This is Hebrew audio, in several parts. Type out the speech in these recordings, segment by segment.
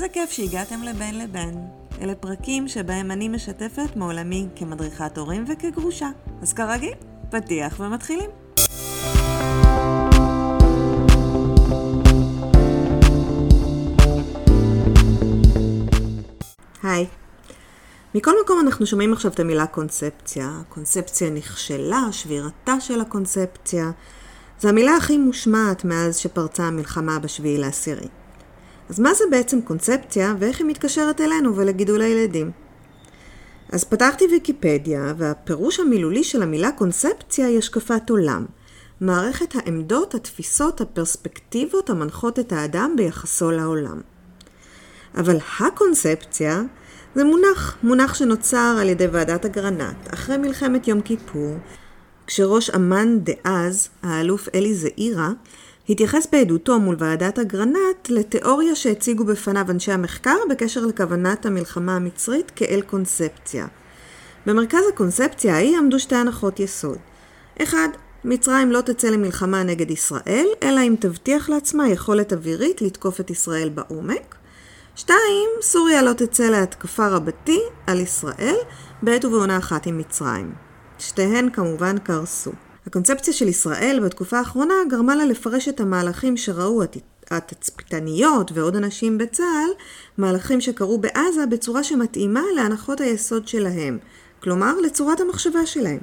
איזה כיף שהגעתם לבין לבין. אלה פרקים שבהם אני משתפת מעולמי כמדריכת הורים וכגרושה. אז כרגיל, פתיח ומתחילים. היי. מכל מקום אנחנו שומעים עכשיו את המילה קונספציה. הקונספציה נכשלה, שבירתה של הקונספציה. זו המילה הכי מושמעת מאז שפרצה המלחמה בשביעי לעשירי. אז מה זה בעצם קונספציה ואיך היא מתקשרת אלינו ולגידול הילדים? אז פתחתי ויקיפדיה, והפירוש המילולי של המילה קונספציה היא השקפת עולם. מערכת העמדות, התפיסות, הפרספקטיבות המנחות את האדם ביחסו לעולם. אבל הקונספציה זה מונח, מונח שנוצר על ידי ועדת אגרנט אחרי מלחמת יום כיפור, כשראש אמ"ן דאז, האלוף אלי זעירה, התייחס בעדותו מול ועדת אגרנט לתיאוריה שהציגו בפניו אנשי המחקר בקשר לכוונת המלחמה המצרית כאל קונספציה. במרכז הקונספציה ההיא עמדו שתי הנחות יסוד. אחד, מצרים לא תצא למלחמה נגד ישראל, אלא אם תבטיח לעצמה יכולת אווירית לתקוף את ישראל בעומק. שתיים, סוריה לא תצא להתקפה רבתי על ישראל בעת ובעונה אחת עם מצרים. שתיהן כמובן קרסו. הקונספציה של ישראל בתקופה האחרונה גרמה לה לפרש את המהלכים שראו התצפיתניות ועוד אנשים בצה"ל, מהלכים שקרו בעזה בצורה שמתאימה להנחות היסוד שלהם, כלומר לצורת המחשבה שלהם.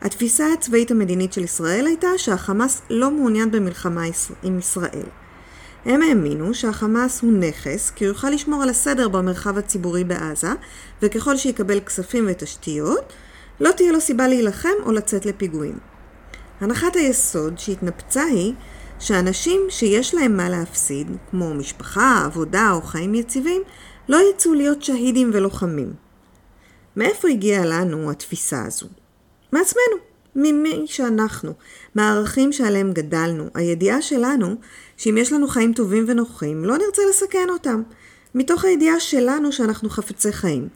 התפיסה הצבאית המדינית של ישראל הייתה שהחמאס לא מעוניין במלחמה עם ישראל. הם האמינו שהחמאס הוא נכס, כי הוא יוכל לשמור על הסדר במרחב הציבורי בעזה, וככל שיקבל כספים ותשתיות, לא תהיה לו סיבה להילחם או לצאת לפיגועים. הנחת היסוד שהתנפצה היא שאנשים שיש להם מה להפסיד, כמו משפחה, עבודה או חיים יציבים, לא יצאו להיות שהידים ולוחמים. מאיפה הגיעה לנו התפיסה הזו? מעצמנו, ממי שאנחנו, מהערכים שעליהם גדלנו, הידיעה שלנו שאם יש לנו חיים טובים ונוחים, לא נרצה לסכן אותם, מתוך הידיעה שלנו שאנחנו חפצי חיים.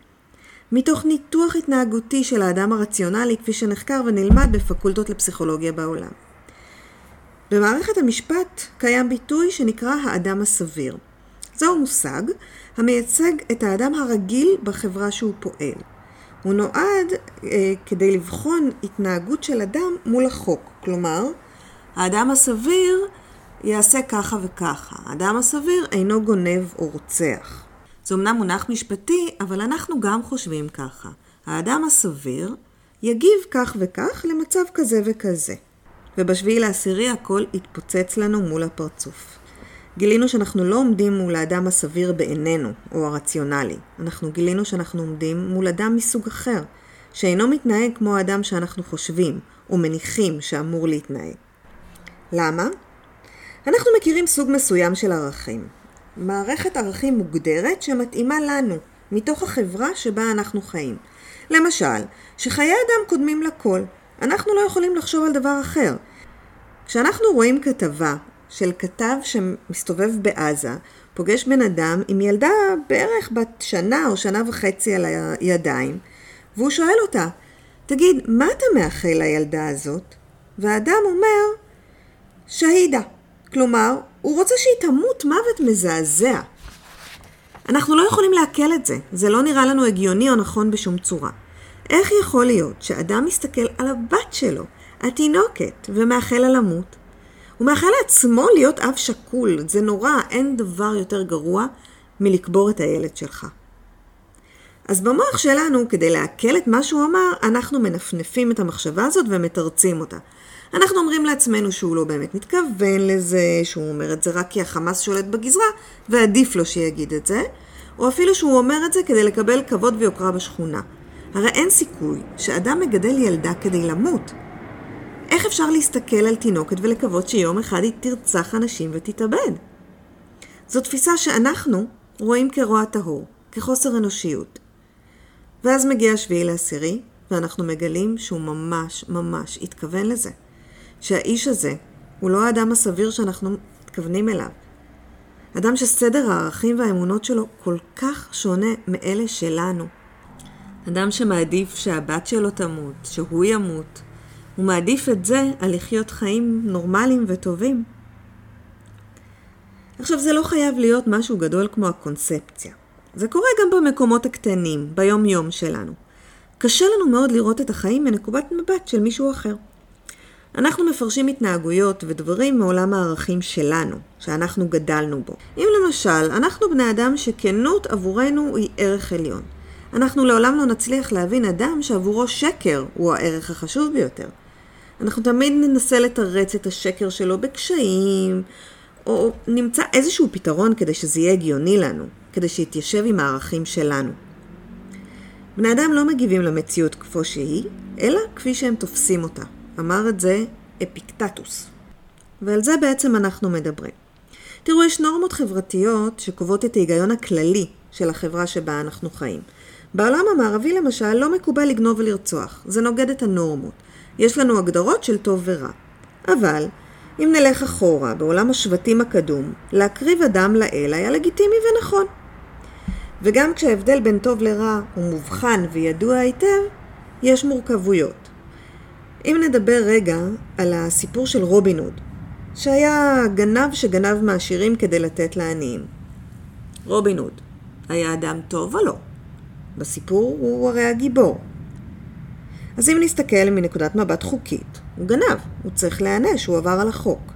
מתוך ניתוח התנהגותי של האדם הרציונלי כפי שנחקר ונלמד בפקולטות לפסיכולוגיה בעולם. במערכת המשפט קיים ביטוי שנקרא האדם הסביר. זהו מושג המייצג את האדם הרגיל בחברה שהוא פועל. הוא נועד אה, כדי לבחון התנהגות של אדם מול החוק. כלומר, האדם הסביר יעשה ככה וככה. האדם הסביר אינו גונב או רוצח. זה אמנם מונח משפטי, אבל אנחנו גם חושבים ככה. האדם הסביר יגיב כך וכך למצב כזה וכזה. ובשביעי לעשירי הכל התפוצץ לנו מול הפרצוף. גילינו שאנחנו לא עומדים מול האדם הסביר בעינינו, או הרציונלי. אנחנו גילינו שאנחנו עומדים מול אדם מסוג אחר, שאינו מתנהג כמו האדם שאנחנו חושבים, או מניחים שאמור להתנהג. למה? אנחנו מכירים סוג מסוים של ערכים. מערכת ערכים מוגדרת שמתאימה לנו, מתוך החברה שבה אנחנו חיים. למשל, שחיי אדם קודמים לכל. אנחנו לא יכולים לחשוב על דבר אחר. כשאנחנו רואים כתבה של כתב שמסתובב בעזה, פוגש בן אדם עם ילדה בערך בת שנה או שנה וחצי על הידיים, והוא שואל אותה, תגיד, מה אתה מאחל לילדה הזאת? והאדם אומר, שהידה. כלומר, הוא רוצה שהיא תמות מוות מזעזע. אנחנו לא יכולים לעכל את זה, זה לא נראה לנו הגיוני או נכון בשום צורה. איך יכול להיות שאדם מסתכל על הבת שלו, התינוקת, ומאחל לה למות? הוא מאחל לעצמו להיות אב שכול, זה נורא, אין דבר יותר גרוע מלקבור את הילד שלך. אז במוח שלנו, כדי לעכל את מה שהוא אמר, אנחנו מנפנפים את המחשבה הזאת ומתרצים אותה. אנחנו אומרים לעצמנו שהוא לא באמת מתכוון לזה, שהוא אומר את זה רק כי החמאס שולט בגזרה, ועדיף לו שיגיד את זה, או אפילו שהוא אומר את זה כדי לקבל כבוד ויוקרה בשכונה. הרי אין סיכוי שאדם מגדל ילדה כדי למות. איך אפשר להסתכל על תינוקת ולקוות שיום אחד היא תרצח אנשים ותתאבד? זו תפיסה שאנחנו רואים כרוע טהור, כחוסר אנושיות. ואז מגיע השביעי לעשירי, ואנחנו מגלים שהוא ממש ממש התכוון לזה. שהאיש הזה הוא לא האדם הסביר שאנחנו מתכוונים אליו. אדם שסדר הערכים והאמונות שלו כל כך שונה מאלה שלנו. אדם שמעדיף שהבת שלו תמות, שהוא ימות. הוא מעדיף את זה על לחיות חיים נורמליים וטובים. עכשיו, זה לא חייב להיות משהו גדול כמו הקונספציה. זה קורה גם במקומות הקטנים, ביום-יום שלנו. קשה לנו מאוד לראות את החיים מנקודת מבט של מישהו אחר. אנחנו מפרשים התנהגויות ודברים מעולם הערכים שלנו, שאנחנו גדלנו בו. אם למשל, אנחנו בני אדם שכנות עבורנו היא ערך עליון. אנחנו לעולם לא נצליח להבין אדם שעבורו שקר הוא הערך החשוב ביותר. אנחנו תמיד ננסה לתרץ את השקר שלו בקשיים, או נמצא איזשהו פתרון כדי שזה יהיה הגיוני לנו, כדי שיתיישב עם הערכים שלנו. בני אדם לא מגיבים למציאות כפו שהיא, אלא כפי שהם תופסים אותה. אמר את זה אפיקטטוס. ועל זה בעצם אנחנו מדברים. תראו, יש נורמות חברתיות שקובעות את ההיגיון הכללי של החברה שבה אנחנו חיים. בעולם המערבי למשל לא מקובל לגנוב ולרצוח, זה נוגד את הנורמות. יש לנו הגדרות של טוב ורע. אבל, אם נלך אחורה, בעולם השבטים הקדום, להקריב אדם לאל היה לגיטימי ונכון. וגם כשההבדל בין טוב לרע הוא מובחן וידוע היטב, יש מורכבויות. אם נדבר רגע על הסיפור של רובין הוד, שהיה גנב שגנב מעשירים כדי לתת לעניים. רובין הוד, היה אדם טוב או לא? בסיפור הוא הרי הגיבור. אז אם נסתכל מנקודת מבט חוקית, הוא גנב, הוא צריך להיענש, הוא עבר על החוק.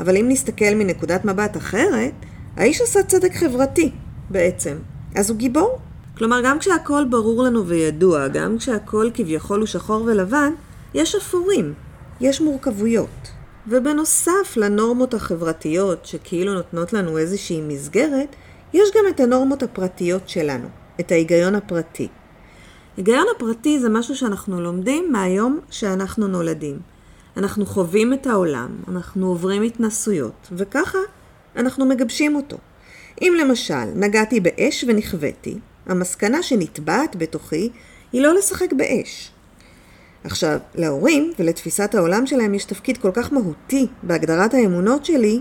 אבל אם נסתכל מנקודת מבט אחרת, האיש עשה צדק חברתי, בעצם. אז הוא גיבור. כלומר, גם כשהכול ברור לנו וידוע, גם כשהכול כביכול הוא שחור ולבן, יש אפורים, יש מורכבויות. ובנוסף לנורמות החברתיות שכאילו נותנות לנו איזושהי מסגרת, יש גם את הנורמות הפרטיות שלנו, את ההיגיון הפרטי. היגיון הפרטי זה משהו שאנחנו לומדים מהיום שאנחנו נולדים. אנחנו חווים את העולם, אנחנו עוברים התנסויות, וככה אנחנו מגבשים אותו. אם למשל נגעתי באש ונכוויתי, המסקנה שנטבעת בתוכי היא לא לשחק באש. עכשיו, להורים ולתפיסת העולם שלהם יש תפקיד כל כך מהותי בהגדרת האמונות שלי,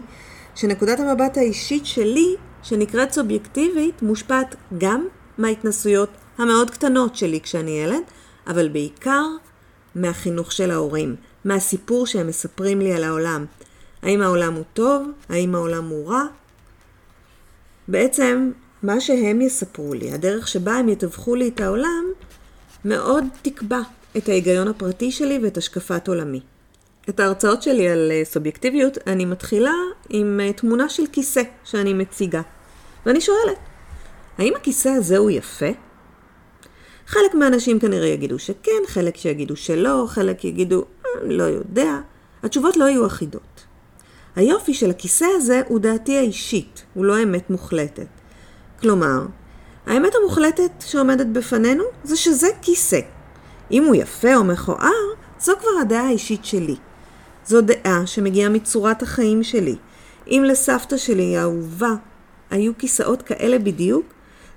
שנקודת המבט האישית שלי, שנקראת סובייקטיבית, מושפעת גם מההתנסויות המאוד קטנות שלי כשאני ילד, אבל בעיקר מהחינוך של ההורים, מהסיפור שהם מספרים לי על העולם. האם העולם הוא טוב? האם העולם הוא רע? בעצם, מה שהם יספרו לי, הדרך שבה הם יתווכו לי את העולם, מאוד תקבע את ההיגיון הפרטי שלי ואת השקפת עולמי. את ההרצאות שלי על אה, סובייקטיביות אני מתחילה עם אה, תמונה של כיסא שאני מציגה. ואני שואלת, האם הכיסא הזה הוא יפה? חלק מהאנשים כנראה יגידו שכן, חלק שיגידו שלא, חלק יגידו, אה, לא יודע. התשובות לא יהיו אחידות. היופי של הכיסא הזה הוא דעתי האישית, הוא לא אמת מוחלטת. כלומר, האמת המוחלטת שעומדת בפנינו זה שזה כיסא. אם הוא יפה או מכוער, זו כבר הדעה האישית שלי. זו דעה שמגיעה מצורת החיים שלי. אם לסבתא שלי האהובה היו כיסאות כאלה בדיוק,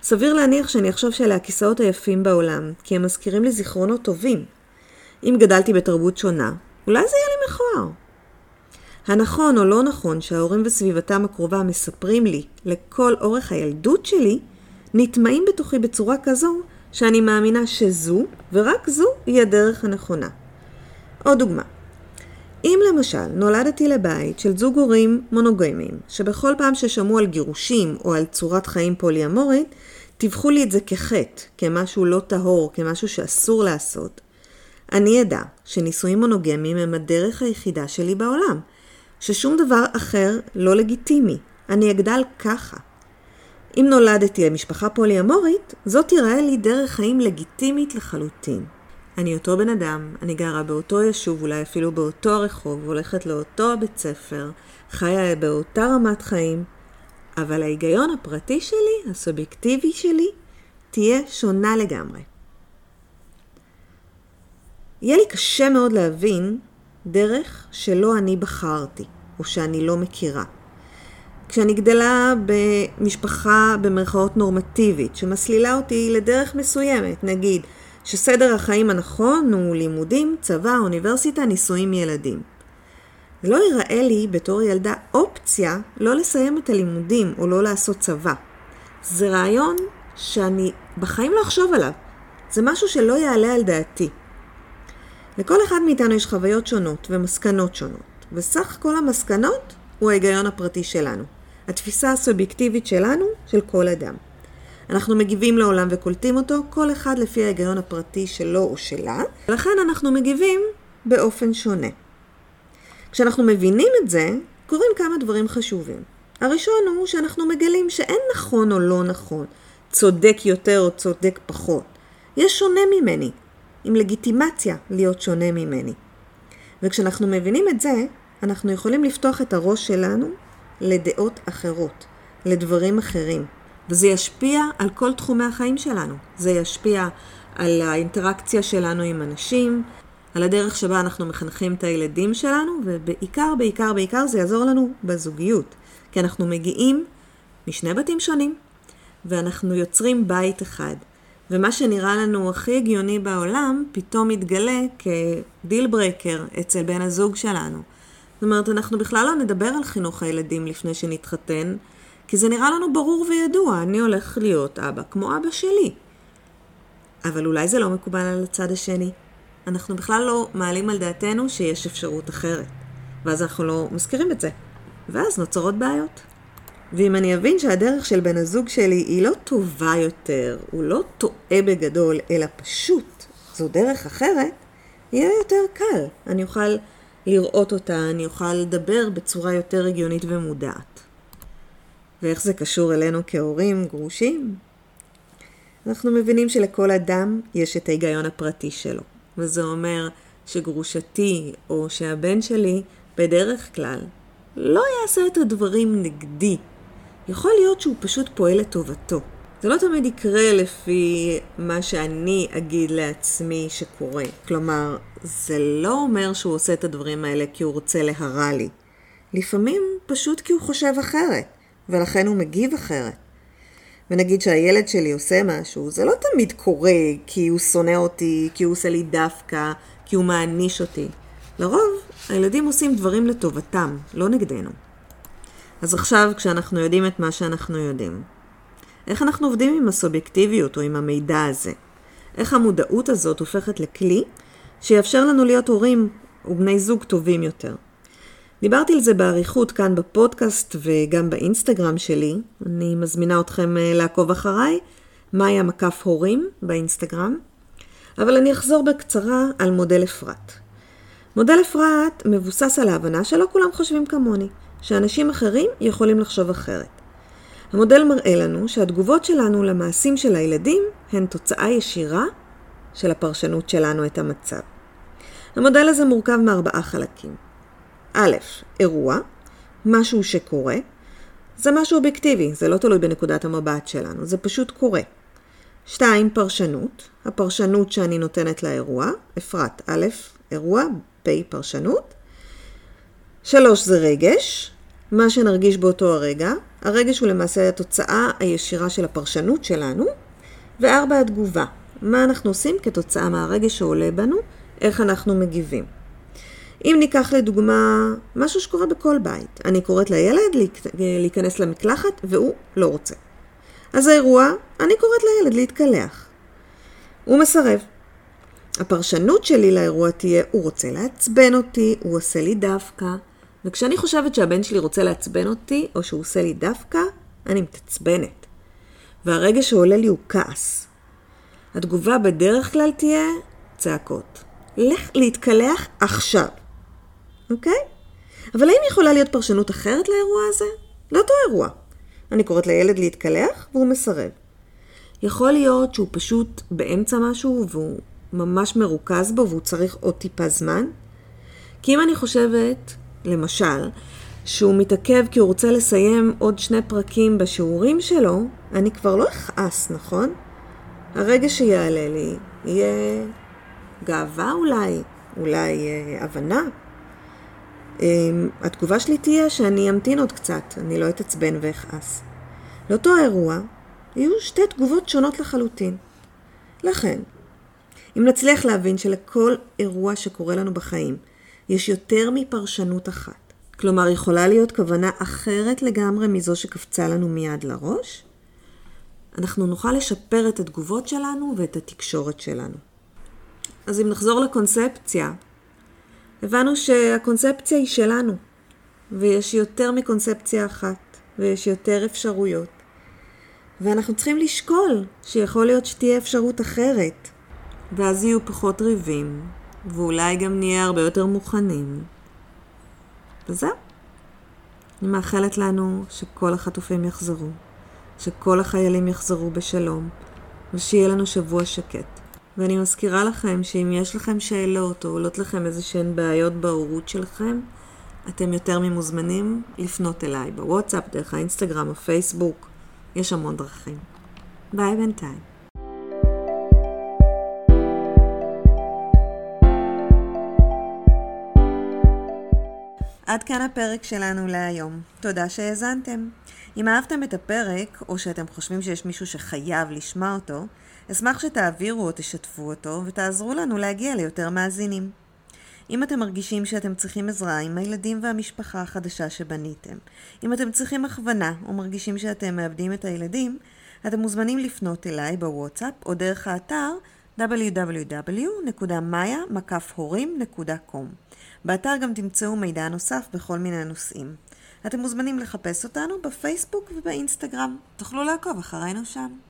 סביר להניח שאני אחשוב שאלה הכיסאות היפים בעולם, כי הם מזכירים לי זיכרונות טובים. אם גדלתי בתרבות שונה, אולי זה יהיה לי מכוער. הנכון או לא נכון שההורים וסביבתם הקרובה מספרים לי לכל אורך הילדות שלי, נטמעים בתוכי בצורה כזו שאני מאמינה שזו, ורק זו, היא הדרך הנכונה. עוד דוגמה. אם למשל נולדתי לבית של זוג הורים מונוגמיים, שבכל פעם ששמעו על גירושים או על צורת חיים פוליאמורית, טיווחו לי את זה כחטא, כמשהו לא טהור, כמשהו שאסור לעשות, אני אדע שנישואים מונוגמיים הם הדרך היחידה שלי בעולם, ששום דבר אחר לא לגיטימי. אני אגדל ככה. אם נולדתי למשפחה פוליאמורית, זאת תיראה לי דרך חיים לגיטימית לחלוטין. אני אותו בן אדם, אני גרה באותו יישוב, אולי אפילו באותו הרחוב, הולכת לאותו הבית ספר, חיה באותה רמת חיים, אבל ההיגיון הפרטי שלי, הסובייקטיבי שלי, תהיה שונה לגמרי. יהיה לי קשה מאוד להבין דרך שלא אני בחרתי, או שאני לא מכירה. כשאני גדלה במשפחה במרכאות נורמטיבית, שמסלילה אותי לדרך מסוימת, נגיד שסדר החיים הנכון הוא לימודים, צבא, אוניברסיטה, נישואים ילדים. לא ייראה לי בתור ילדה אופציה לא לסיים את הלימודים או לא לעשות צבא. זה רעיון שאני בחיים לא אחשוב עליו. זה משהו שלא יעלה על דעתי. לכל אחד מאיתנו יש חוויות שונות ומסקנות שונות, וסך כל המסקנות הוא ההיגיון הפרטי שלנו. התפיסה הסובייקטיבית שלנו, של כל אדם. אנחנו מגיבים לעולם וקולטים אותו, כל אחד לפי ההיגיון הפרטי שלו או שלה, ולכן אנחנו מגיבים באופן שונה. כשאנחנו מבינים את זה, קורים כמה דברים חשובים. הראשון הוא שאנחנו מגלים שאין נכון או לא נכון, צודק יותר או צודק פחות. יש שונה ממני, עם לגיטימציה להיות שונה ממני. וכשאנחנו מבינים את זה, אנחנו יכולים לפתוח את הראש שלנו לדעות אחרות, לדברים אחרים. וזה ישפיע על כל תחומי החיים שלנו. זה ישפיע על האינטראקציה שלנו עם אנשים, על הדרך שבה אנחנו מחנכים את הילדים שלנו, ובעיקר, בעיקר, בעיקר זה יעזור לנו בזוגיות. כי אנחנו מגיעים משני בתים שונים, ואנחנו יוצרים בית אחד. ומה שנראה לנו הכי הגיוני בעולם, פתאום מתגלה כדיל ברקר אצל בן הזוג שלנו. זאת אומרת, אנחנו בכלל לא נדבר על חינוך הילדים לפני שנתחתן, כי זה נראה לנו ברור וידוע, אני הולך להיות אבא כמו אבא שלי. אבל אולי זה לא מקובל על הצד השני. אנחנו בכלל לא מעלים על דעתנו שיש אפשרות אחרת. ואז אנחנו לא מזכירים את זה. ואז נוצרות בעיות. ואם אני אבין שהדרך של בן הזוג שלי היא לא טובה יותר, הוא לא טועה בגדול, אלא פשוט זו דרך אחרת, יהיה יותר קל. אני אוכל לראות אותה, אני אוכל לדבר בצורה יותר הגיונית ומודעת. ואיך זה קשור אלינו כהורים גרושים? אנחנו מבינים שלכל אדם יש את ההיגיון הפרטי שלו. וזה אומר שגרושתי או שהבן שלי בדרך כלל לא יעשה את הדברים נגדי. יכול להיות שהוא פשוט פועל לטובתו. זה לא תמיד יקרה לפי מה שאני אגיד לעצמי שקורה. כלומר, זה לא אומר שהוא עושה את הדברים האלה כי הוא רוצה להרע לי. לפעמים פשוט כי הוא חושב אחרת, ולכן הוא מגיב אחרת. ונגיד שהילד שלי עושה משהו, זה לא תמיד קורה כי הוא שונא אותי, כי הוא עושה לי דווקא, כי הוא מעניש אותי. לרוב, הילדים עושים דברים לטובתם, לא נגדנו. אז עכשיו, כשאנחנו יודעים את מה שאנחנו יודעים, איך אנחנו עובדים עם הסובייקטיביות או עם המידע הזה? איך המודעות הזאת הופכת לכלי שיאפשר לנו להיות הורים ובני זוג טובים יותר? דיברתי על זה באריכות כאן בפודקאסט וגם באינסטגרם שלי. אני מזמינה אתכם אה, לעקוב אחריי, מאיה מקף הורים באינסטגרם. אבל אני אחזור בקצרה על מודל אפרת. מודל אפרת מבוסס על ההבנה שלא כולם חושבים כמוני, שאנשים אחרים יכולים לחשוב אחרת. המודל מראה לנו שהתגובות שלנו למעשים של הילדים הן תוצאה ישירה של הפרשנות שלנו את המצב. המודל הזה מורכב מארבעה חלקים. א', אירוע, משהו שקורה, זה משהו אובייקטיבי, זה לא תלוי בנקודת המבט שלנו, זה פשוט קורה. שתיים, פרשנות, הפרשנות שאני נותנת לאירוע, אפרת, א', אירוע, פ', פרשנות. שלוש, זה רגש, מה שנרגיש באותו הרגע, הרגש הוא למעשה התוצאה הישירה של הפרשנות שלנו. וארבע, התגובה, מה אנחנו עושים כתוצאה מהרגש שעולה בנו, איך אנחנו מגיבים. אם ניקח לדוגמה משהו שקורה בכל בית, אני קוראת לילד להיכנס למקלחת והוא לא רוצה. אז האירוע, אני קוראת לילד להתקלח. הוא מסרב. הפרשנות שלי לאירוע תהיה, הוא רוצה לעצבן אותי, הוא עושה לי דווקא. וכשאני חושבת שהבן שלי רוצה לעצבן אותי, או שהוא עושה לי דווקא, אני מתעצבנת. והרגע שעולה לי הוא כעס. התגובה בדרך כלל תהיה צעקות. לך להתקלח עכשיו. אוקיי? אבל האם יכולה להיות פרשנות אחרת לאירוע הזה? לאותו אירוע. אני קוראת לילד להתקלח והוא מסרב. יכול להיות שהוא פשוט באמצע משהו והוא ממש מרוכז בו והוא צריך עוד טיפה זמן. כי אם אני חושבת, למשל, שהוא מתעכב כי הוא רוצה לסיים עוד שני פרקים בשיעורים שלו, אני כבר לא אכעס, נכון? הרגע שיעלה לי יהיה גאווה אולי, אולי אה, הבנה. אמ, התגובה שלי תהיה שאני אמתין עוד קצת, אני לא אתעצבן ואכעס. לאותו האירוע יהיו שתי תגובות שונות לחלוטין. לכן, אם נצליח להבין שלכל אירוע שקורה לנו בחיים יש יותר מפרשנות אחת, כלומר יכולה להיות כוונה אחרת לגמרי מזו שקפצה לנו מיד לראש, אנחנו נוכל לשפר את התגובות שלנו ואת התקשורת שלנו. אז אם נחזור לקונספציה, הבנו שהקונספציה היא שלנו, ויש יותר מקונספציה אחת. ויש יותר אפשרויות. ואנחנו צריכים לשקול שיכול להיות שתהיה אפשרות אחרת. ואז יהיו פחות ריבים, ואולי גם נהיה הרבה יותר מוכנים. וזהו. אני מאחלת לנו שכל החטופים יחזרו, שכל החיילים יחזרו בשלום, ושיהיה לנו שבוע שקט. ואני מזכירה לכם שאם יש לכם שאלות או עולות לכם איזה שהן בעיות בהורות שלכם, אתם יותר ממוזמנים לפנות אליי בוואטסאפ, דרך האינסטגרם, הפייסבוק, יש המון דרכים. ביי בינתיים. עד כאן הפרק שלנו להיום. תודה שהאזנתם. אם אהבתם את הפרק, או שאתם חושבים שיש מישהו שחייב לשמוע אותו, אשמח שתעבירו או תשתפו אותו, ותעזרו לנו להגיע ליותר מאזינים. אם אתם מרגישים שאתם צריכים עזרה עם הילדים והמשפחה החדשה שבניתם, אם אתם צריכים הכוונה או מרגישים שאתם מאבדים את הילדים, אתם מוזמנים לפנות אליי בוואטסאפ או דרך האתר www.maya.com. באתר גם תמצאו מידע נוסף בכל מיני נושאים. אתם מוזמנים לחפש אותנו בפייסבוק ובאינסטגרם. תוכלו לעקוב אחרינו שם.